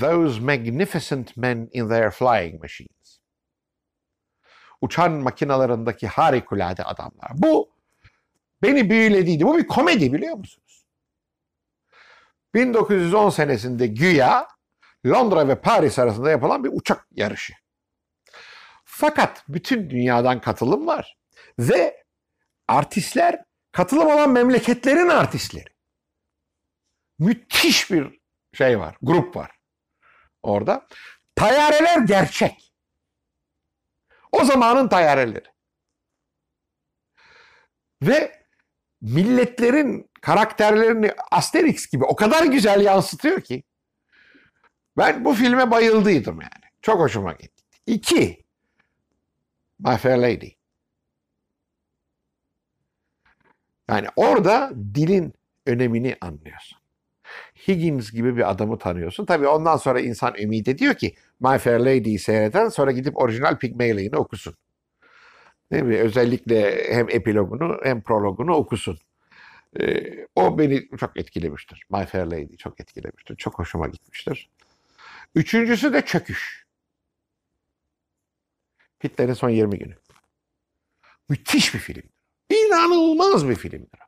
those magnificent men in their flying machines. Uçan makinalarındaki harikulade adamlar. Bu beni büyülediydi. Bu bir komedi biliyor musunuz? 1910 senesinde güya Londra ve Paris arasında yapılan bir uçak yarışı. Fakat bütün dünyadan katılım var. Ve artistler katılım olan memleketlerin artistleri. Müthiş bir şey var, grup var orada. Tayyareler gerçek. O zamanın tayyareleri. Ve milletlerin karakterlerini Asterix gibi o kadar güzel yansıtıyor ki ben bu filme bayıldıydım yani. Çok hoşuma gitti. İki, My Fair Lady. Yani orada dilin önemini anlıyorsun. Higgins gibi bir adamı tanıyorsun. Tabii ondan sonra insan ümit ediyor ki My Fair Lady'yi seyreden sonra gidip orijinal Pygmalion'u okusun. Değil mi? Özellikle hem epilogunu hem prologunu okusun. Ee, o beni çok etkilemiştir. My Fair Lady çok etkilemiştir. Çok hoşuma gitmiştir. Üçüncüsü de Çöküş. Hitler'in son 20 günü. Müthiş bir film. İnanılmaz bir filmdir.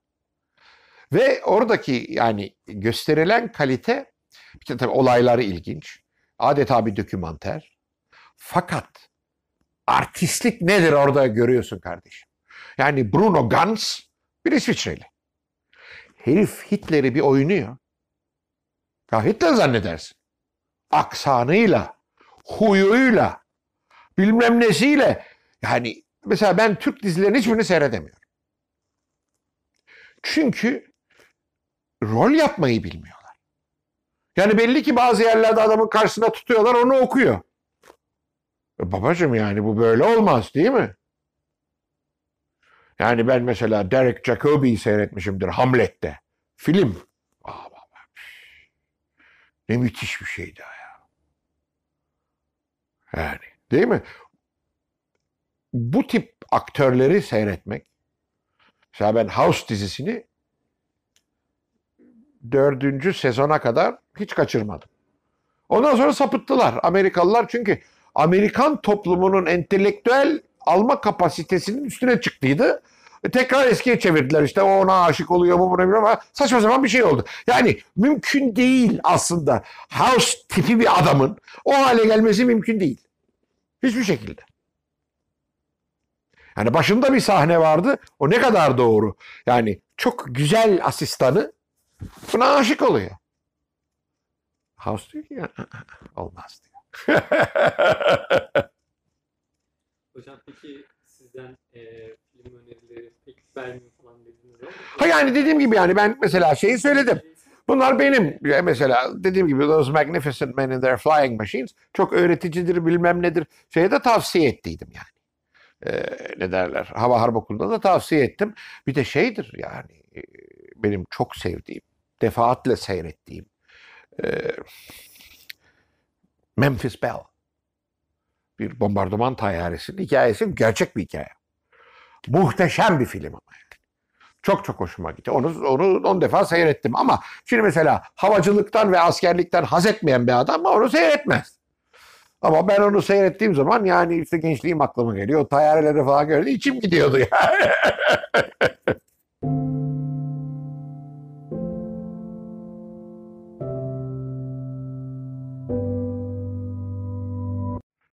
Ve oradaki yani gösterilen kalite, işte tabii olayları ilginç. Adeta bir dokümanter. Fakat artistlik nedir orada görüyorsun kardeşim. Yani Bruno Ganz bir İsviçreli. Herif Hitler'i bir oynuyor. Ya Hitler zannedersin. Aksanıyla, huyuyla, bilmem nesiyle. Yani mesela ben Türk dizilerinin hiçbirini seyredemiyorum. Çünkü rol yapmayı bilmiyorlar. Yani belli ki bazı yerlerde adamın karşısına tutuyorlar onu okuyor. E babacım yani bu böyle olmaz değil mi? Yani ben mesela Derek Jacobi'yi seyretmişimdir Hamlet'te. Film. Aa. Ne müthiş bir şeydi ya. Yani değil mi? Bu tip aktörleri seyretmek. Mesela ben House dizisini dördüncü sezona kadar hiç kaçırmadım. Ondan sonra sapıttılar Amerikalılar çünkü Amerikan toplumunun entelektüel alma kapasitesinin üstüne çıktıydı. E, tekrar eskiye çevirdiler işte o ona aşık oluyor bu buna bilmem ama saçma sapan bir şey oldu. Yani mümkün değil aslında House tipi bir adamın o hale gelmesi mümkün değil. Hiçbir şekilde. Yani başında bir sahne vardı. O ne kadar doğru. Yani çok güzel asistanı buna aşık oluyor. House diyor ki ya, olmaz diyor. Hocam peki sizden e, film önerileri pek vermiyor falan dediniz ama. Ha yani dediğim gibi yani ben mesela şeyi söyledim. Bunlar benim mesela dediğim gibi Those Magnificent Men in Their Flying Machines çok öğreticidir bilmem nedir. Şeye de tavsiye ettiydim yani. Ee, ne derler Hava Harp Okulu'nda da tavsiye ettim. Bir de şeydir yani benim çok sevdiğim, defaatle seyrettiğim e, Memphis Belle. Bir bombardıman tayyaresinin hikayesi gerçek bir hikaye. Muhteşem bir film ama. yani. Çok çok hoşuma gitti. Onu onu on defa seyrettim ama şimdi mesela havacılıktan ve askerlikten haz etmeyen bir adam onu seyretmez. Ama ben onu seyrettiğim zaman yani işte gençliğim aklıma geliyor. Tayyareleri falan gördü içim gidiyordu yani.